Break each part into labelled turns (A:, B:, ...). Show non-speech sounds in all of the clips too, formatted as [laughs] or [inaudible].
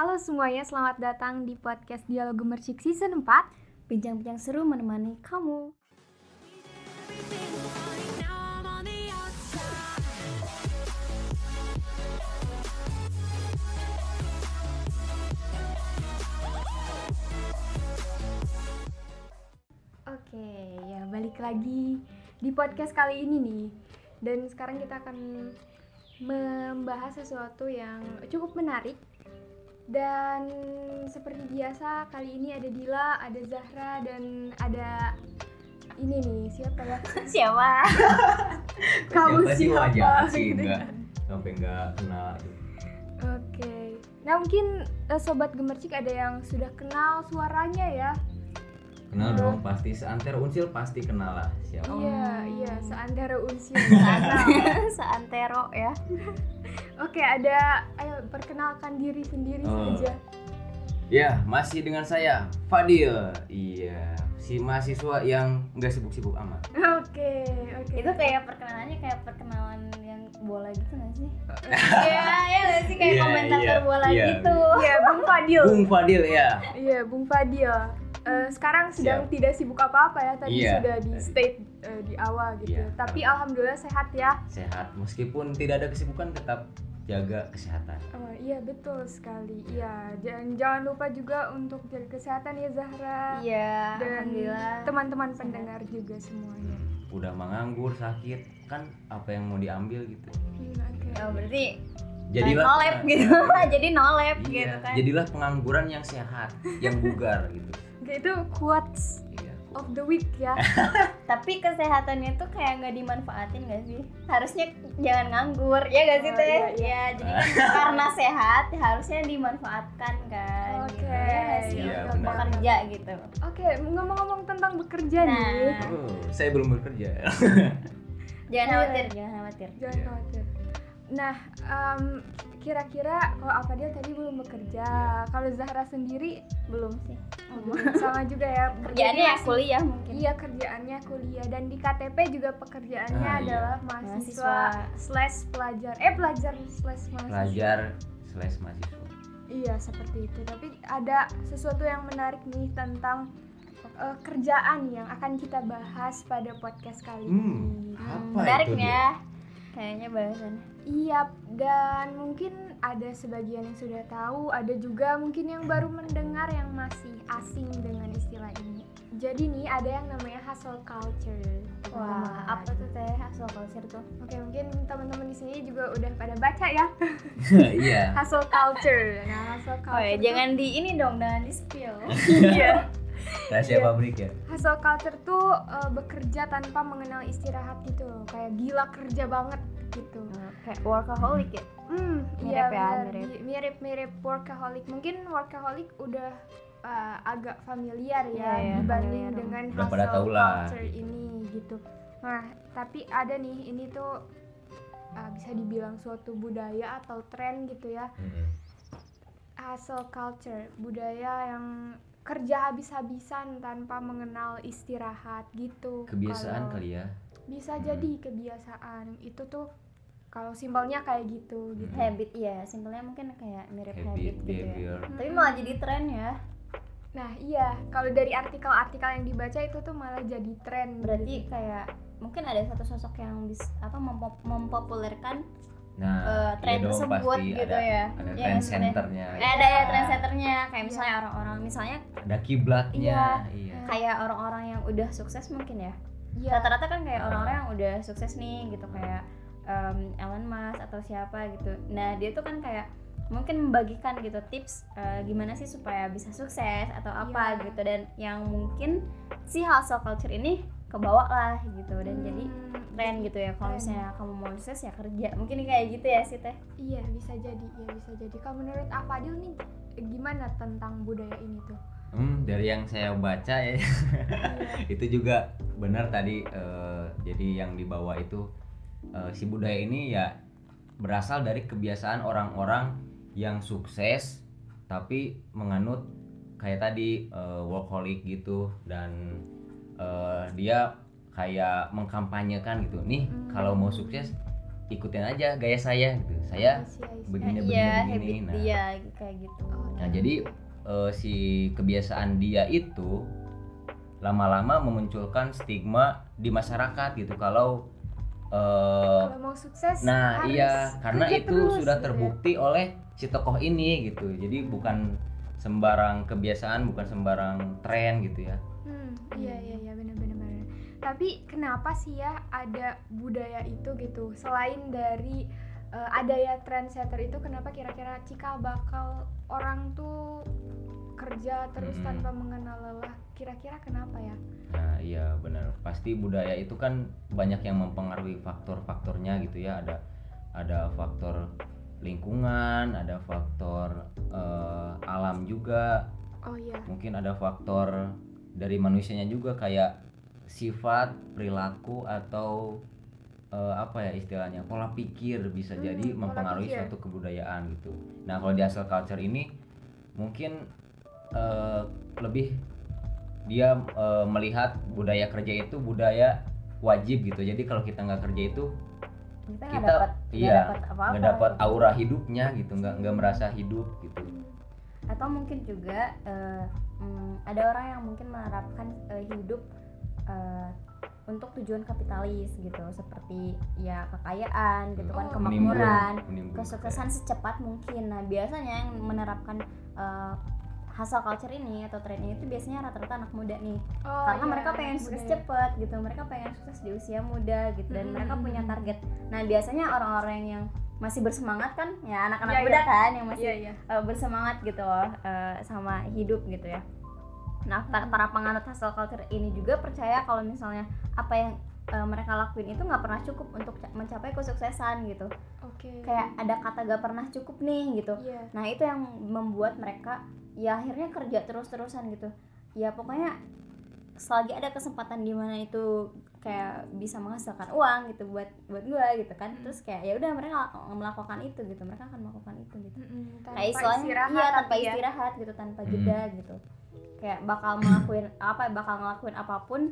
A: Halo semuanya, selamat datang di podcast Dialog Gemercik Season 4
B: Bincang-bincang seru menemani kamu.
A: Oke, ya balik lagi di podcast kali ini nih Dan sekarang kita akan membahas sesuatu yang cukup menarik Dan seperti biasa kali ini ada Dila, ada Zahra, dan ada ini nih siapa ya? [laughs]
B: Siapa?
A: Kamu
C: siapa sih
A: siapa?
C: sih
A: Gitu
C: enggak sampai enggak kenal
A: Oke, nah mungkin eh, Sobat Gemercik ada yang sudah kenal suaranya ya
C: kenal dong pasti seantero unsil pasti kenal lah siapa
A: Iya, iya, seantero unsil [laughs]
B: Seantero ya. [laughs]
A: Oke, ada ayo perkenalkan diri sendiri
C: Oh.
A: saja.
C: ya masih dengan saya Fadil iya si mahasiswa yang enggak sibuk-sibuk amat [laughs]
A: Oke, oke.
B: Itu kayak perkenalannya kayak perkenalan yang bola gitu gak sih? Iya, ya gak sih kayak
C: Iya,
B: komentator
C: iya,
B: bola
C: iya.
B: gitu.
A: Iya, Bung Fadil.
C: Bung Fadil ya
A: Iya, Bung Fadil. Eh, sekarang sedang
C: Siap.
A: tidak sibuk apa-apa ya. Tadi
C: Iya,
A: sudah di
C: tadi.
A: state eh, di awal gitu.
C: Iya.
A: Tapi alhamdulillah sehat ya.
C: sehat meskipun tidak ada kesibukan tetap jaga kesehatan
A: Oh, iya betul sekali. Iya, dan jangan lupa juga untuk jaga kesehatan ya Zahra.
B: Iya,
A: Dan
B: alhamdulillah.
A: teman-teman
B: Sehat.
A: pendengar juga semuanya.
C: udah menganggur sakit kan apa yang mau diambil gitu
A: Hmm, oke.
B: Oh, berarti
C: jadilah
B: no lab gitu. [laughs] Jadi no lab
C: Iya,
B: gitu kan.
C: jadilah pengangguran yang sehat yang bugar gitu [laughs]
A: itu quotes
C: iya
A: of the week ya. [laughs]
B: Tapi kesehatannya tuh kayak nggak dimanfaatin gak sih? Harusnya jangan nganggur, ya gak sih
A: Oh,
B: teh?
A: iya, iya.
B: Ya, jadi kan [laughs] karena sehat harusnya dimanfaatkan kan.
A: Oke,
B: gitu. Ya?
C: Iya,
B: bekerja gitu.
A: Oke, ngomong-ngomong tentang bekerja
B: Nah.
A: nih.
C: Oh, saya belum bekerja. [laughs]
B: Jangan
A: Iya.
B: khawatir, jangan khawatir.
A: Jangan khawatir. Nah, em, kira-kira kalau Afadil tadi belum bekerja,
C: Iya.
A: kalau Zahra sendiri
B: Belum sih. [laughs]
A: sama juga ya.
B: Kerjaannya ya kuliah mungkin.
A: Iya kerjaannya kuliah dan di KTP juga pekerjaannya
C: Ah, iya.
A: adalah mahasiswa,
B: Mahasiswa.
A: slash pelajar eh pelajar slash mahasiswa
C: Pelajar slash mahasiswa.
A: iya seperti itu tapi ada sesuatu yang menarik nih tentang eh, kerjaan yang akan kita bahas pada podcast kali
C: Hmm,
A: ini
C: apa
B: Menarik
C: itu dia?
B: Ya. Kayaknya bahasannya.
A: Iya, dan mungkin ada sebagian yang sudah tahu, ada juga mungkin yang baru mendengar yang masih asing dengan istilah ini. Jadi nih ada yang namanya hustle culture.
B: Wah, apa tuh teh hustle culture tuh?
A: Oke, mungkin teman-teman di sini juga udah pada baca ya [laughs]
C: Iya.
A: hustle culture. Nah, hustle
B: Oh
A: culture.
B: ya,
A: tuh-
B: jangan di ini dong, jangan di spill. [laughs] [laughs]
A: Iya.
C: Rahasia
A: Iya.
C: pabrik ya.
A: Hustle culture tuh eh, bekerja tanpa mengenal istirahat gitu, kayak gila kerja banget gitu.
B: Kayak workaholic ya.
A: Hmm,
B: Mirip
A: iya
B: ya,
A: benar.
B: mirip.
A: Di- mirip-mirip workaholic. Mungkin workaholic udah uh, agak familiar ya
B: Iya, iya,
A: dibanding
B: familiar.
A: dengan
C: Udah
A: hustle culture ini gitu. Nah, tapi ada nih ini tuh uh, bisa dibilang suatu budaya atau tren gitu ya.
C: Mm-mm.
A: Hustle culture, budaya yang kerja habis-habisan tanpa mengenal istirahat gitu.
C: Kebiasaan kali ya.
A: Bisa
C: Hmm.
A: jadi kebiasaan. Itu tuh kalau simpelnya kayak gitu gitu.
C: Hmm.
B: Habit ya, simpelnya mungkin kayak mirip habit,
C: Habit,
B: gitu ya.
C: behavior.
B: Tapi malah jadi tren ya.
A: Nah iya, kalau dari artikel-artikel yang dibaca itu tuh malah jadi tren.
B: Berarti kayak mungkin ada satu sosok yang bisa apa mempo- mempopulerkan
C: Nah,
B: Eh, tren
C: iya dong,
B: tersebut
C: pasti
B: gitu
C: ada,
B: ya.
C: Ada
B: Iya,
C: trend centernya.
B: eh, ada ya
C: Nah,
B: trendsetternya kayak
A: Iya.
B: misalnya orang-orang misalnya
C: Ada kiblatnya.
B: Iya.
C: Iya.
B: kayak orang-orang yang udah sukses mungkin ya.
A: Iya.
B: Rata-rata kan kayak orang-orang yang udah sukses nih gitu kayak em, Elon Musk atau siapa gitu. Nah, dia tuh kan kayak mungkin membagikan gitu tips eh, gimana sih supaya bisa sukses atau apa
A: Iya.
B: gitu dan yang mungkin si hustle culture ini kebawa lah gitu. Dan jadi
A: Hmm,
B: tren gitu ya kalau misalnya kamu mau sukses ya kerja. Mungkin kayak gitu ya sih teh
A: Iya bisa jadi, iya bisa jadi. Kalau menurut Afadil nih gimana tentang budaya ini tuh?
C: Hmm, dari yang saya baca ya.
A: Iya. [laughs]
C: itu juga benar tadi eh, jadi yang dibawa itu eh, si budaya ini ya berasal dari kebiasaan orang-orang yang sukses tapi menganut kayak tadi eh, workaholic gitu dan eh, dia kayak mengkampanyekan gitu nih
A: Hmm.
C: kalau mau sukses ikutin aja gaya saya gitu saya
A: I see, I see.
C: begini begini
B: iya
C: begini
B: habit
C: nah
B: dia kayak gitu
C: Nah, jadi eh, si kebiasaan dia itu lama-lama memunculkan stigma di masyarakat gitu kalau eh,
A: kalau mau sukses
C: nah
A: harus
C: iya karena itu
A: terus,
C: sudah
A: gitu ya.
C: terbukti oleh si tokoh ini gitu. Jadi bukan sembarang kebiasaan, bukan sembarang tren gitu ya.
A: Hmm, iya iya iya benar-benar. benar. Tapi kenapa sih ya ada budaya itu gitu? Selain dari eh, ada ya trendsetter itu, kenapa kira-kira cikal bakal orang tuh kerja terus
C: Mm-mm.
A: tanpa mengenal lelah? Kira-kira kenapa ya?
C: Nah, iya benar. Pasti budaya itu kan banyak yang mempengaruhi faktor-faktornya gitu ya. Ada ada faktor lingkungan, ada faktor eh, alam juga,
A: Oh iya.
C: mungkin ada faktor dari manusianya juga kayak sifat, perilaku atau eh, apa ya istilahnya pola pikir bisa
A: Hmm,
C: jadi mempengaruhi
A: pikir.
C: suatu kebudayaan gitu. Nah kalau di hustle culture ini mungkin eh, lebih dia eh, melihat budaya kerja itu budaya wajib gitu. Jadi kalau kita nggak kerja itu
B: kita
C: kita-
B: dapat
C: iya,
B: nggak dapat apa-apa
C: nggak dapat
B: gitu.
C: aura hidupnya gitu, nggak nggak merasa hidup gitu.
B: Atau mungkin juga eh, mm, ada orang yang mungkin menerapkan eh, hidup eh, untuk tujuan kapitalis gitu. Seperti ya kekayaan gitu kan
A: Oh.
B: kemakmuran kesuksesan secepat mungkin. Nah biasanya yang menerapkan eh, hustle culture ini atau tren ini tuh biasanya rata-rata anak muda nih.
A: Oh,
B: karena
A: iya,
B: mereka pengen sukses cepet gitu mereka pengen sukses di usia muda gitu dan
A: Mm-mm.
B: mereka punya target. Nah biasanya orang-orang yang masih bersemangat kan ya anak-anak
A: Iya,
B: muda
A: iya.
B: kan yang masih
A: Iya iya.
B: uh, bersemangat gitu loh uh, sama hidup gitu ya. Nah, pa- para penganut hustle culture ini juga percaya kalau misalnya apa yang uh, mereka lakuin itu nggak pernah cukup untuk ca- mencapai kesuksesan gitu.
A: Oke.
B: Kayak ada kata gak pernah cukup nih gitu.
A: Iya.
B: Nah, itu yang membuat mereka ya akhirnya kerja terus-terusan gitu. Ya pokoknya selagi ada kesempatan di mana itu kayak bisa menghasilkan uang gitu buat buat gua gitu kan.
A: Hmm.
B: Terus kayak ya udah mereka melakukan itu gitu. Mereka akan melakukan itu gitu
A: Mm-mm, tanpa
B: kayak istilahnya
A: istirahat
B: iya tanpa
A: ya.
B: istirahat gitu tanpa
C: Hmm.
B: jeda gitu kayak bakal ngelakuin apa bakal ngelakuin apa pun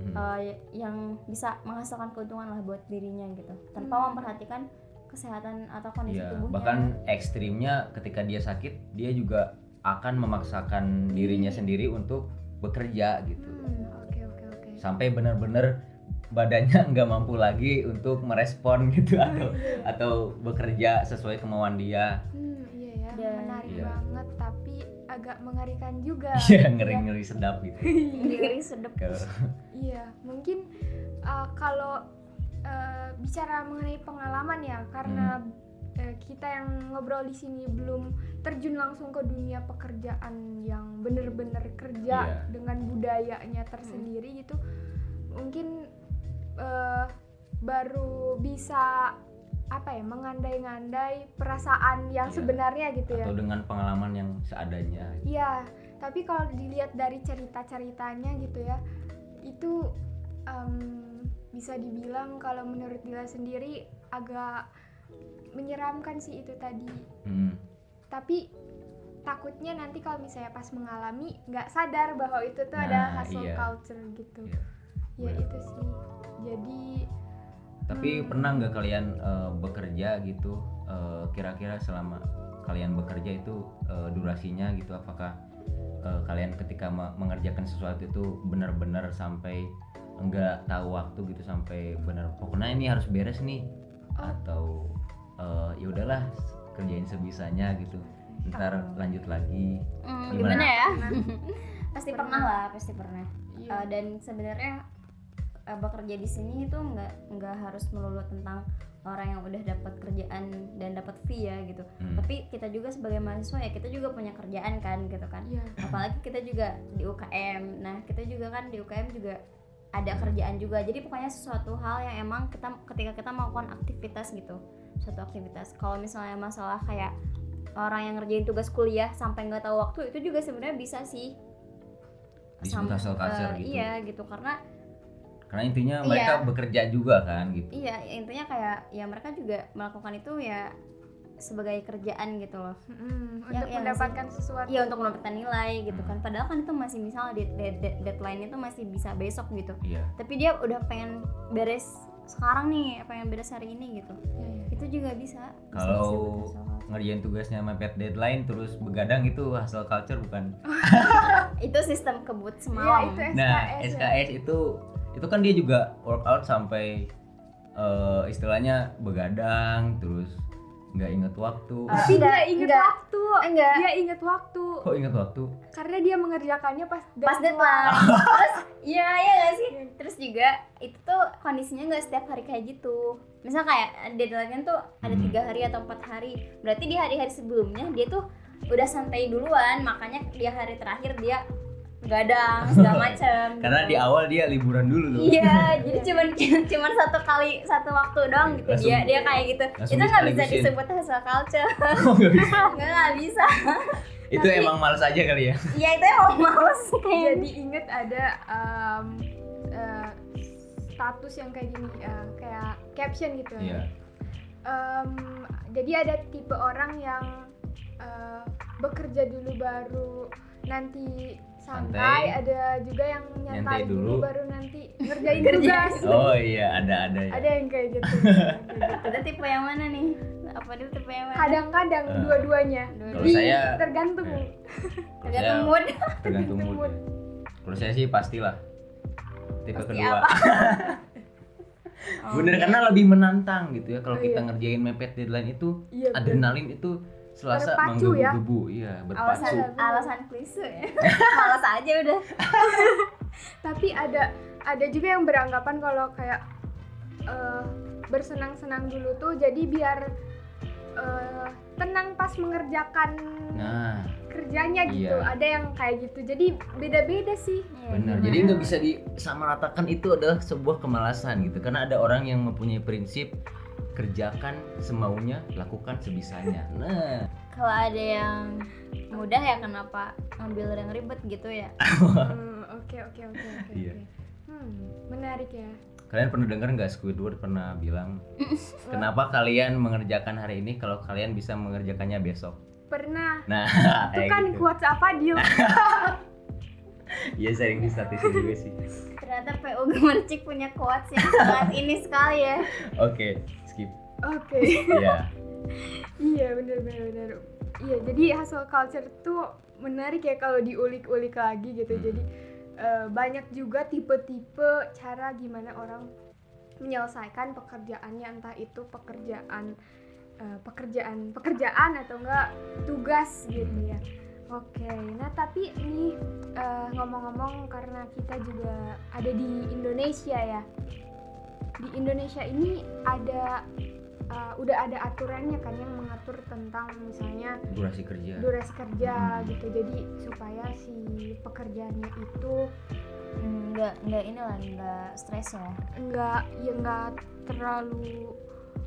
C: Hmm.
B: eh, yang bisa menghasilkan keuntungan lah buat dirinya gitu tanpa
A: Hmm.
B: memperhatikan kesehatan atau kondisi
C: Iya,
B: tubuhnya
C: bahkan ekstrimnya ketika dia sakit, dia juga akan memaksakan dirinya sendiri untuk bekerja gitu.
A: Hmm, oke oke oke.
C: Sampai benar-benar badannya [laughs] nggak mampu lagi untuk merespon gitu atau atau bekerja sesuai kemauan dia.
A: Hmm, iya ya,
B: Dan-
A: menarik
C: Iya.
A: banget tapi agak mengerikan juga. [laughs]
C: Iya, ngeri-ngeri sedap gitu.
B: ngeri sedep
C: Kalau
A: Iya, mungkin uh, kalau uh, bicara mengenai pengalaman ya, karena uh, kita yang ngobrol di sini belum terjun langsung ke dunia pekerjaan yang bener-bener kerja
C: Iya.
A: dengan budayanya tersendiri gitu, mungkin uh, baru bisa apa ya mengandai-ngandai perasaan yang
C: Iya.
A: sebenarnya gitu ya.
C: atau dengan pengalaman yang seadanya.
A: Iya, tapi kalau dilihat dari cerita-ceritanya gitu ya, itu em, bisa dibilang kalau menurut Dila sendiri agak menyeramkan sih itu tadi.
C: Hmm.
A: Tapi takutnya nanti kalau misalnya pas mengalami nggak sadar bahwa itu tuh
C: Nah,
A: ada hustle
C: iya.
A: culture gitu.
C: Iya,
A: Ya
C: benar.
A: itu sih. Jadi
C: Tapi
A: Hmm.
C: pernah nggak kalian eh, bekerja gitu? eh, Kira-kira selama kalian bekerja itu eh, durasinya gitu? Apakah eh, kalian ketika me- mengerjakan sesuatu itu benar-benar sampai nggak tahu waktu gitu sampai benar pokoknya ini harus beres nih
A: Oh.
C: atau eh, ya udahlah kerjain sebisanya gitu ntar
A: Oh.
C: lanjut lagi
B: Hmm,
C: Gimana?
B: gimana ya [laughs] pasti
A: Pernah.
B: pernah lah pasti pernah
A: iya.
B: Uh, dan sebenarnya uh, bekerja di sini itu nggak nggak harus melulu tentang orang yang udah dapat kerjaan dan dapat fee ya gitu.
C: Hmm.
B: tapi kita juga sebagai mahasiswa ya kita juga punya kerjaan kan gitu kan.
A: Iya.
B: apalagi kita juga di UKM nah kita juga kan di UKM juga ada kerjaan juga. Jadi pokoknya sesuatu hal yang emang kita ketika kita melakukan aktivitas gitu suatu aktivitas. Kalau misalnya masalah kayak orang yang ngerjain tugas kuliah sampai nggak tahu waktu itu juga sebenarnya bisa sih.
C: Disebut
B: Sam-
C: hustle culture
B: eh,
C: gitu.
B: iya gitu. Karena
C: karena intinya
B: Iya.
C: mereka bekerja juga kan gitu
B: iya intinya kayak ya mereka juga melakukan itu ya sebagai kerjaan gitu loh Yang-
A: untuk
B: yang
A: mendapatkan sesuatu.
B: iya untuk mendapatkan nilai gitu kan padahal kan itu masih misalnya dead, dead, dead- deadline itu masih bisa besok gitu
C: iya
B: tapi dia udah pengen beres sekarang nih pengen beres hari ini gitu
A: Iya, iya.
B: itu juga bisa
C: Kalau ngerjain tugasnya mepet deadline terus begadang itu hustle culture bukan? [laughs]
B: itu sistem kebut
A: Iya,
B: semalam
A: itu SKS,
C: Nah,
A: ya.
C: SKS itu itu kan dia juga workout sampai eh, istilahnya begadang terus nggak inget waktu.
A: Tapi
B: Enggak,
A: dia inget
B: enggak.
A: waktu.
B: enggak
A: Dia inget waktu
C: Kok inget waktu?
A: karena dia mengerjakannya pas
B: pas deadline [laughs] terus iya iya gak sih terus juga itu tuh kondisinya nggak setiap hari kayak gitu misal kayak deadline tuh ada
C: Hmm.
B: tiga hari atau empat hari berarti di hari-hari sebelumnya dia tuh udah santai duluan makanya di hari terakhir dia gadang segala [laughs] macem
C: Karena
B: gitu.
C: di awal dia liburan dulu tuh.
B: Iya, jadi cuman [laughs] cuman satu kali satu waktu doang gitu
C: Langsung-
B: dia dia kayak gitu. Itu nggak bisa disebut hustle culture. [laughs]
C: Oh, nggak bisa.
B: Nggak nggak bisa.
C: itu emang males aja kali ya.
B: Iya itu emang males kayak
A: jadi inget ada um, uh, status yang kayak gini uh, kayak caption gitu
C: Iya.
A: Em, jadi ada tipe orang yang uh, bekerja dulu baru nanti santai,
C: Santai.
A: ada juga yang
C: Nyantai
A: nyantai dulu.
C: dulu.
A: baru nanti [laughs] ngerjain tugas
C: Oh iya, ada ada ya.
A: ada yang kayak gitu. [laughs]
B: Ada tipe yang mana nih? Apa dia tipe yang mana?
A: kadang-kadang
C: Eh.
A: dua-duanya
C: Kalau
A: Di-
C: saya-
A: tergantung
C: Eh.
B: Tergantung mood.
C: tergantung mood.
A: mood.
C: Kalau saya sih pastilah. Tipe
B: Pasti
C: kedua.
B: apa? [laughs] Oh,
C: Bener
B: iya.
C: karena lebih menantang gitu ya kalau
A: Oh,
C: kita
A: iya.
C: ngerjain mepet deadline itu
A: iya bener.
C: adrenalin itu selasa
A: Berpacu ya.
C: iya berpacu
B: alasan alasan klise ya. [laughs] [laughs] Malas aja udah. [laughs]
A: tapi ada ada juga yang beranggapan kalau kayak eh, bersenang-senang dulu tuh jadi biar eh, tenang pas mengerjakan
C: nah
A: kerjanya gitu
C: Iya.
A: ada yang kayak gitu jadi beda-beda sih
B: Iya,
C: benar jadi nggak bisa disamaratakan itu adalah sebuah kemalasan gitu karena ada orang yang mempunyai prinsip kerjakan semaunya lakukan sebisanya nah
B: kalau ada yang mudah ya kenapa ngambil yang ribet gitu ya? [laughs]
A: Hmm, oke oke oke oke
C: Iya.
A: oke. hmm menarik ya
C: kalian pernah dengar nggak Squidward pernah bilang [laughs] kenapa kalian mengerjakan hari ini kalau kalian bisa mengerjakannya besok
A: pernah
C: nah
A: itu kan
C: gitu.
A: quotes apa Dil
C: iya sering di statistik juga sih
B: Ternyata PU Gemercik punya quotes yang sangat ini sekali ya. [laughs]
C: oke skip
A: oke.
C: Iya. [laughs]
A: Iya bener iya jadi hustle culture tuh menarik ya kalau diulik-ulik lagi gitu.
C: Hmm.
A: jadi eh, banyak juga tipe-tipe cara gimana orang menyelesaikan pekerjaannya entah itu pekerjaan eh, pekerjaan pekerjaan atau enggak tugas gitu ya. Oke nah tapi ini eh, ngomong-ngomong karena kita juga ada di Indonesia ya. Di Indonesia ini ada uh, udah ada aturannya kan yang mengatur tentang misalnya
C: durasi kerja
A: durasi kerja
C: Hmm.
A: gitu jadi supaya si pekerjaannya itu
B: Hmm, Nggak nggak ini lah nggak stres ya.
A: enggak ya enggak terlalu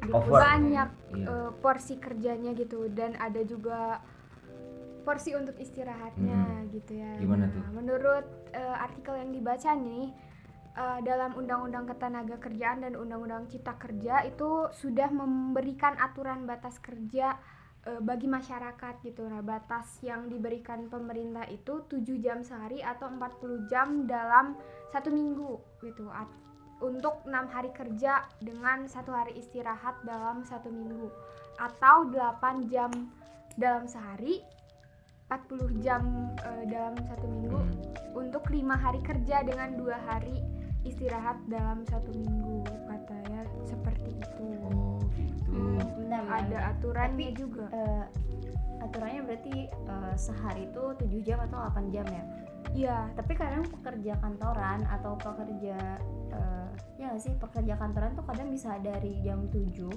C: Over.
A: banyak
C: iya
A: uh, porsi kerjanya gitu dan ada juga porsi untuk istirahatnya gitu ya.
C: Gimana
A: Nah,
C: tuh?
A: Menurut uh, artikel yang dibaca nih uh, dalam Undang-Undang Ketenagakerjaan dan Undang-Undang Cipta Kerja itu sudah memberikan aturan batas kerja uh, bagi masyarakat gitu. Nah, batas yang diberikan pemerintah itu 7 jam sehari atau 40 jam dalam satu minggu gitu. At- untuk enam hari kerja dengan satu hari istirahat dalam satu minggu atau 8 jam dalam sehari 40 jam eh, dalam satu minggu untuk lima hari kerja dengan dua hari istirahat dalam satu minggu katanya seperti itu
C: oh gitu
B: Hmm, bentar, bentar,
A: ada aturannya
B: Tapi,
A: juga
B: Eh, aturannya berarti eh, sehari itu 7 jam atau 8 jam ya.
A: iya
B: Tapi kadang pekerja kantoran atau pekerja eh, ya sih pekerja kantoran tuh kadang bisa dari jam 7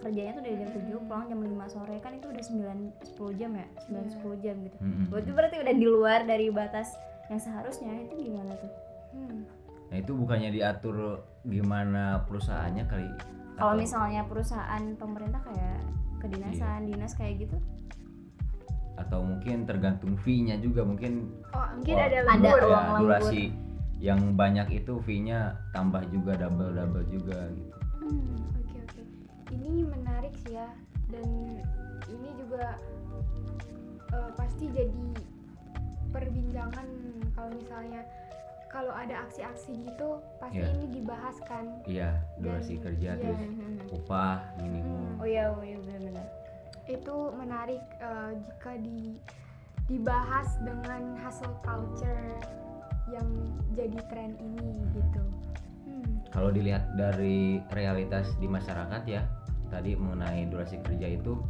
B: kerjanya tuh dari jam 7 pulang jam 5 sore kan itu udah 9 10 jam ya 9
A: Iya.
B: 10 jam gitu.
C: Mm-mm.
B: Berarti berarti udah di luar dari batas yang seharusnya itu gimana tuh?
A: Hmm.
C: Nah itu bukannya diatur gimana perusahaannya kali?
B: Kalau misalnya perusahaan pemerintah kayak kedinasan, dinas kayak gitu,
C: atau mungkin tergantung fee-nya juga mungkin
A: oh mungkin
C: Wah,
A: ada
B: Ada
A: lembur
C: ya,
B: uang lembur.
C: durasi yang banyak itu fee-nya tambah juga double double juga gitu.
A: Hmm, oke oke ini menarik sih ya dan ini juga eh, pasti jadi perbincangan kalau misalnya kalau ada aksi-aksi gitu pasti
C: Iya.
A: ini dibahas kan
C: iya durasi
A: Dan-
C: kerja
A: iya.
C: terus upah minimum
B: oh iya oh iya benar-benar
A: itu menarik eh, jika di dibahas dengan hustle culture yang jadi tren ini gitu hmm.
C: kalau dilihat dari realitas di masyarakat ya tadi mengenai durasi kerja itu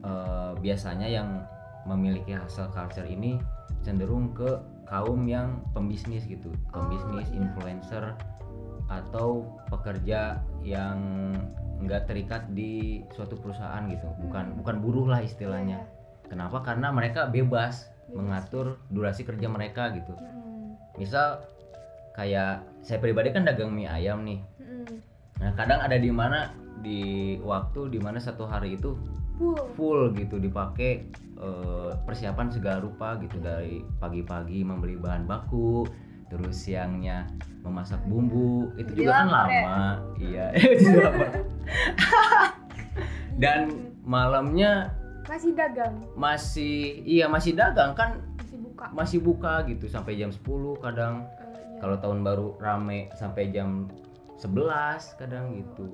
C: eh, biasanya yang memiliki hustle culture ini cenderung ke kaum yang pembisnis gitu
A: Oh,
C: pembisnis
A: iya.
C: influencer atau pekerja yang nggak terikat di suatu perusahaan gitu bukan
A: Hmm.
C: bukan buruh lah istilahnya
A: Iya,
C: kenapa karena mereka bebas
A: Bebas.
C: mengatur durasi kerja mereka gitu
A: Mm-mm.
C: misal kayak saya pribadi kan dagang mie ayam nih
A: Mm-mm.
C: Nah kadang ada di mana di waktu di mana satu hari itu
A: Full.
C: full gitu dipakai eh, persiapan segala rupa gitu dari pagi-pagi membeli bahan baku, terus siangnya memasak bumbu itu juga kan
B: lapar ya?
C: lama, iya. [laughs] [laughs] Dan malamnya
A: masih dagang
C: masih iya masih dagang kan
A: masih buka
C: masih buka gitu sampai jam 10 kadang
A: Eh, iya.
C: kalau tahun baru rame sampai jam 11 kadang gitu.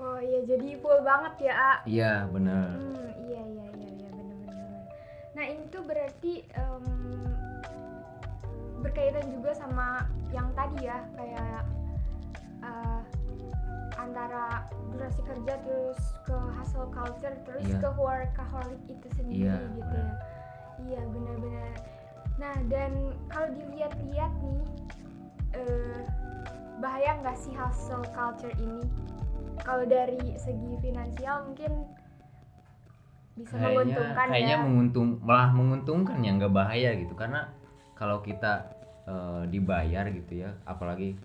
A: Oh iya jadi full banget ya A
C: Iya benar.
A: Hmm, iya iya iya iya benar-benar. Nah ini tuh berarti em, berkaitan juga sama yang tadi ya kayak eh, antara durasi kerja terus ke hustle culture terus
C: Iya.
A: ke workaholic itu sendiri
C: Iya,
A: gitu ya. Iya benar-benar. Nah dan kalau dilihat-lihat nih eh, bahaya nggak sih hustle culture ini? Kalau dari segi finansial mungkin bisa
C: Kayaknya
A: menguntungkan
C: kayaknya
A: ya.
C: menguntung malah menguntungkan ya nggak bahaya gitu karena kalau kita eh, dibayar gitu ya apalagi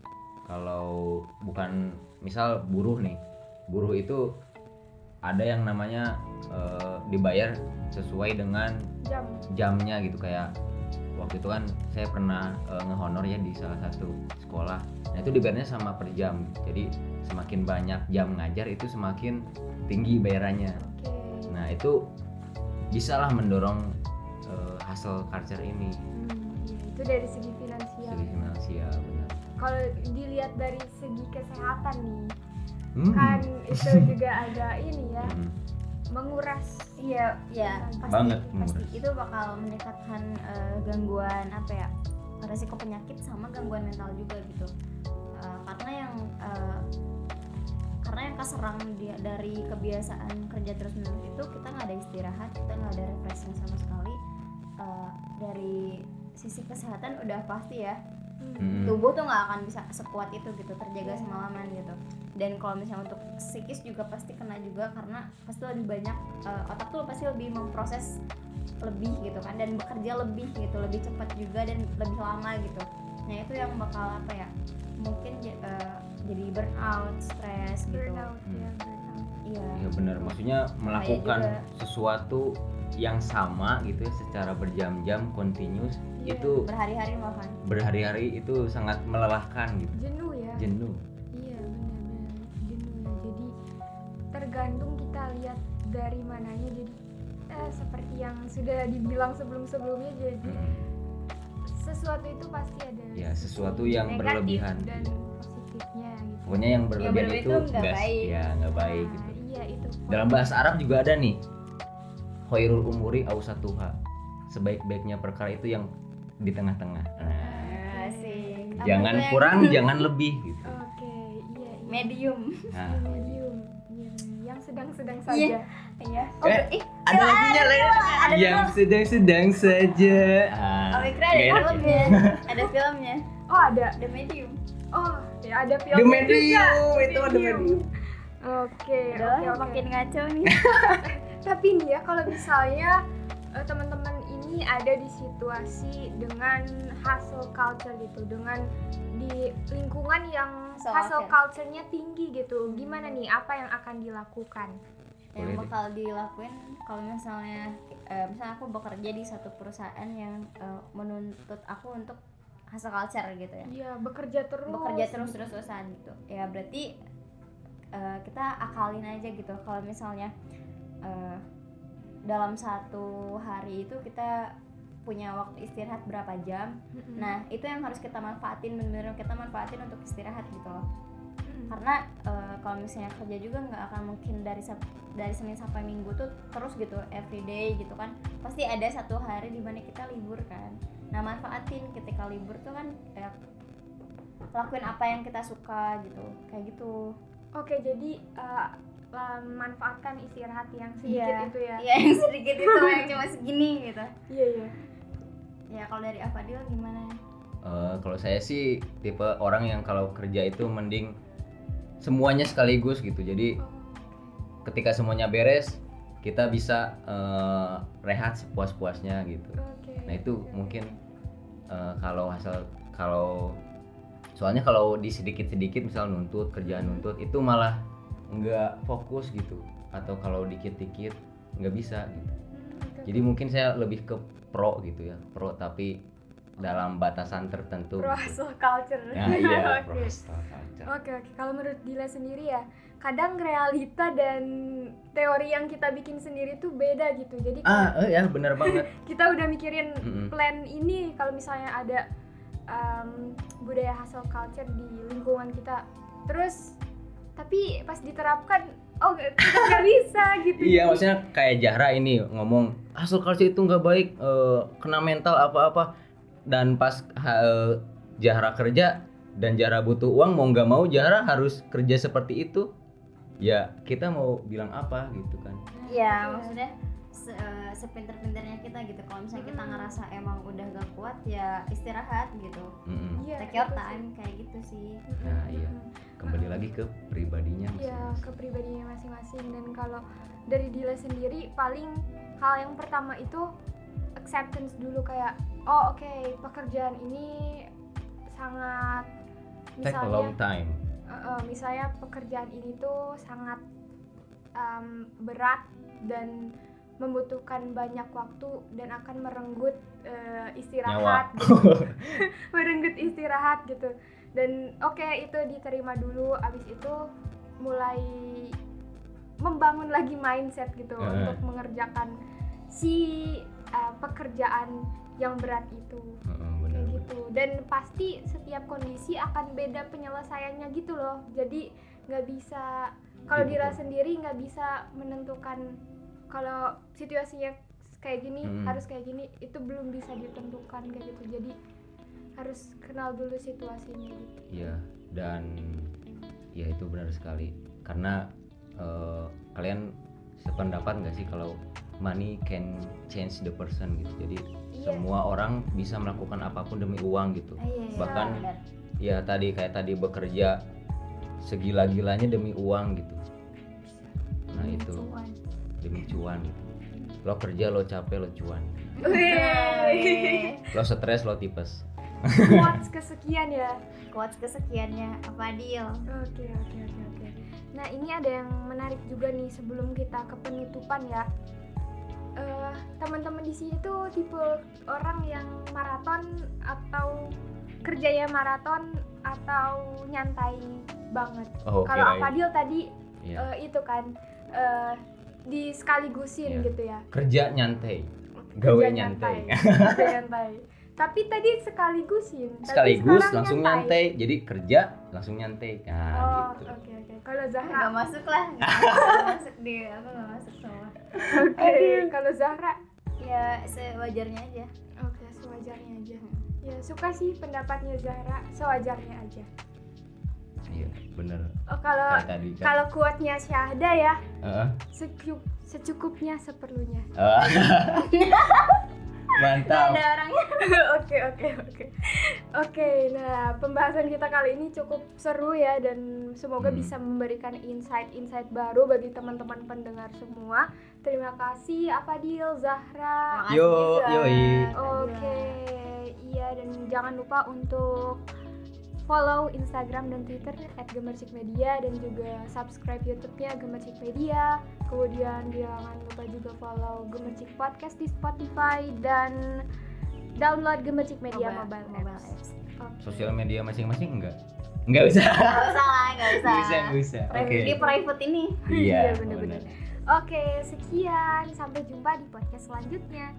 C: kalau bukan misal buruh nih buruh itu ada yang namanya eh, dibayar sesuai dengan
A: jam.
C: jamnya gitu kayak waktu itu kan saya pernah eh, ngehonor ya di salah satu sekolah itu dibayarnya sama per jam jadi semakin banyak jam ngajar itu semakin tinggi bayarannya
A: Oke.
C: nah itu bisalah mendorong eh, hasil culture ini
A: Hmm, itu dari segi finansial.
C: segi finansial benar
A: Kalau dilihat dari segi kesehatan nih,
C: Hmm.
A: kan itu juga ada ini ya,
C: Hmm.
A: menguras.
B: iya ya pasti
C: Banget
B: pasti
C: menguras.
B: itu bakal meningkatkan eh, gangguan apa ya resiko penyakit sama gangguan mental juga gitu Eh, karena yang eh, karena yang keserang dia dari kebiasaan kerja terus menerus itu kita nggak ada istirahat kita nggak ada refreshing sama sekali. Eh, dari sisi kesehatan udah pasti ya.
C: Hmm.
B: tubuh tuh nggak akan bisa sekuat itu gitu terjaga semalaman gitu. Dan kalau misalnya untuk psikis juga pasti kena juga karena pasti lebih banyak eh, otak tuh pasti lebih memproses lebih gitu kan dan bekerja lebih gitu lebih cepat juga dan lebih lama gitu. Nah itu yang bakal apa ya mungkin j- eh, jadi burnout stres gitu
A: Burnout
C: Hmm.
A: ya, burnout.
B: iya
C: ya benar maksudnya melakukan
B: juga.
C: sesuatu yang sama gitu ya secara berjam-jam continuous
A: Iya.
C: itu
B: berhari-hari malahan
C: berhari-hari itu sangat melelahkan gitu
A: Jenuh ya.
C: jenuh
A: Iya benar-benar jenuh ya. Jadi tergantung kita lihat dari mananya. Jadi eh, seperti yang sudah dibilang sebelum-sebelumnya, jadi
C: Hmm.
A: Sesuatu itu pasti ada.
C: Ya, sesuatu yang
A: negatif
C: berlebihan.
A: dan positifnya gitu.
C: pokoknya yang berlebihan
B: berlebihan
C: itu
B: itu nggak baik.
C: ya nggak baik
A: Nah,
C: gitu
A: Iya itu.
C: dalam bahasa Arab juga ada nih khairul umuri ausatuha sebaik-baiknya perkara itu yang di tengah-tengah nah,
B: asik Apa
C: jangan
B: yang
C: kurang [laughs] jangan lebih gitu
A: Oke, iya. iya.
B: medium
C: nah
A: medium. Iya, yang sedang-sedang
B: Iya.
A: saja.
B: iya
C: Eh,
B: ih
C: ada lagunya lah
B: ada
C: yang sedang-sedang saja ah,
B: Kira ada
C: ya?
B: filmnya [laughs] ada filmnya
A: Oh, ada.
B: The Medium
A: Oh, ya ada
C: The
A: filmnya
C: Medium
A: juga.
C: itu ada medium
A: Oke,
B: udah
A: oke, oke.
B: makin ngaco nih [laughs]
A: Tapi nih ya kalau misalnya eh, teman-teman ini ada di situasi dengan hustle culture gitu, dengan di lingkungan yang
B: Hustle
A: hustle
B: culture.
A: culture-nya tinggi gitu. Gimana nih? Apa yang akan dilakukan?
B: Yang
C: Boleh deh.
B: bakal dilakuin kalau misalnya eh, misalnya aku bekerja di satu perusahaan yang eh, menuntut aku untuk hustle culture gitu ya.
A: Iya, bekerja terus.
B: bekerja terus terus terusan gitu. Ya berarti eh, kita akalin aja gitu. Kalau misalnya eh, dalam satu hari itu kita punya waktu istirahat berapa jam? Nah itu yang harus kita manfaatin bener-bener kita manfaatin untuk istirahat gitu loh
A: Mm.
B: karena eh, kalau misalnya kerja juga nggak akan mungkin dari dari senin sampai minggu tuh terus gitu everyday gitu kan pasti ada satu hari di mana kita libur kan nah manfaatin ketika libur tuh kan kayak lakuin apa yang kita suka gitu kayak gitu
A: Oke, jadi eh, lah, manfaatkan istirahat yang sedikit
B: Iya.
A: itu ya.
B: Iya yang sedikit itu yang [laughs] cuma segini gitu
A: Iya, iya.
B: ya kalau dari Afadil gimana
C: Eh, kalau saya sih tipe orang yang kalau kerja itu mending semuanya sekaligus gitu. Jadi ketika semuanya beres kita bisa eh, rehat sepuas-puasnya gitu.
A: Oke.
C: nah itu mungkin eh, kalau hasil kalau soalnya kalau di sedikit-sedikit misal nuntut kerjaan nuntut itu malah nggak fokus gitu. Atau kalau dikit-dikit nggak bisa gitu. Jadi mungkin saya lebih ke pro gitu ya. Pro tapi dalam batasan tertentu
A: pro
C: gitu.
A: hustle culture.
C: Nah, iya, [laughs]
A: Oke.
C: culture.
A: Oke oke, kalau menurut Dila sendiri ya, kadang realita dan teori yang kita bikin sendiri tuh beda gitu. Jadi
C: Ah, eh, ya benar banget. [laughs]
A: kita udah mikirin
C: Mm-mm.
A: plan ini kalau misalnya ada um, budaya hustle culture di lingkungan kita, terus tapi pas diterapkan, oh kita nggak [laughs] bisa gitu.
C: Iya, maksudnya kayak Jahra ini ngomong hustle culture itu nggak baik, eh, kena mental apa-apa. Dan pas ha- eh, Jahra kerja dan Jahra butuh uang, mau nggak mau Jahra harus kerja seperti itu. Ya kita mau bilang apa gitu kan?
B: Iya,
A: Iya.
B: maksudnya se eh, sepinter-pinternya kita gitu. Kalau misalnya kita
A: Mm.
B: ngerasa emang udah gak kuat ya istirahat gitu.
C: Mm-mm.
A: Iya,
B: Take your
A: itu sih.
B: time kayak gitu sih.
C: Nah, iya.
A: mm-mm.
C: Kembali lagi ke pribadinya
A: ya
C: masing-masing.
A: ke pribadinya masing-masing dan kalau dari Dila sendiri paling hal yang pertama itu acceptance dulu kayak oh oke pekerjaan ini sangat
C: Take a long
A: misalnya
C: time.
A: eh, eh, misalnya pekerjaan ini tuh sangat em, berat dan membutuhkan banyak waktu dan akan merenggut eh, istirahat gitu. [laughs] merenggut istirahat gitu dan oke itu diterima dulu abis itu mulai membangun lagi mindset gitu
C: Eh.
A: untuk mengerjakan si uh, pekerjaan yang berat itu
C: Heeh,
A: kayak
C: benar.
A: gitu dan pasti setiap kondisi akan beda penyelesaiannya gitu loh jadi nggak bisa kalau
C: Iya,
A: Dira sendiri nggak bisa menentukan kalau situasinya kayak gini
C: Hmm.
A: harus kayak gini itu belum bisa ditentukan kayak gitu jadi harus kenal dulu situasinya gitu
C: Iya, dan ya itu benar sekali. Karena eh, kalian sependapat nggak sih kalau money can change the person gitu. Jadi. Semua orang bisa melakukan apa pun demi uang gitu.
B: Ah, iya, iya,
C: Bahkan-. Ya tadi kayak tadi bekerja segila-gilanya demi uang gitu. Nah itu
B: Cuan.
C: demi cuan gitu. Lo kerja lo capek lo cuan. Lo stres lo tipes.
A: quotes kesekian ya
B: Quotes kesekiannya Afadil.
A: Oke oke oke oke. Nah ini ada yang menarik juga nih sebelum kita ke penutupan ya. Eh, teman-teman di sini tuh tipe orang yang maraton atau kerjanya maraton atau nyantai banget.
C: Oh,
A: Kalau. Afadil tadi
C: Iya.
A: eh, itu kan eh, di
C: Iya.
A: sekaligusin gitu ya.
C: Kerja nyantai.
A: Kerja
C: Gawe nyantai.
A: Kerja nyantai. [laughs] Tapi tadi sekaligusin. tapi
C: Sekaligus langsung nyantai. Jadi kerja langsung nyantai. Nah,
A: Oh,
C: gitu.
A: oke oke. Kalau Zahra
B: Gak masuk lah. [laughs] Gak masuk deh. Aku gak masuk semua.
A: Oke, kalau Zahra,
B: Ya sewajarnya aja.
A: oke sewajarnya aja. Ya suka sih pendapatnya Zahra, sewajarnya aja.
C: Iya, bener.
A: Oh kalau
C: tadi kan.
A: kalau kuatnya Syahda ya,
C: Heeh.
A: secu- secukupnya seperlunya.
C: Ah. [laughs] [laughs] Mantap.
B: ada orangnya. [laughs]
A: Oke oke oke. Oke, nah pembahasan kita kali ini cukup seru ya dan semoga
C: Hmm.
A: bisa memberikan insight-insight baru bagi teman-teman pendengar semua. Terima kasih Afadil, Zahra.
C: Yo, yoi.
A: Oke, iya dan jangan lupa untuk follow Instagram dan Twitter @gemercikmedia dan juga subscribe YouTube-nya Gemercik Media. Kemudian jangan lupa juga follow Gemercik Podcast di Spotify dan download Gemercik Media mobile, apps.
B: apps.
A: Oke.
C: Sosial media masing-masing enggak? Enggak usah. [laughs]
B: Gak usah lah, gak usah.
C: Enggak usah, enggak usah. Oke.
B: Private- Di private ini.
C: Iya, [laughs]
A: Iya, bener-bener.
C: bener.
A: Oke, sekian. Sampai jumpa di podcast selanjutnya.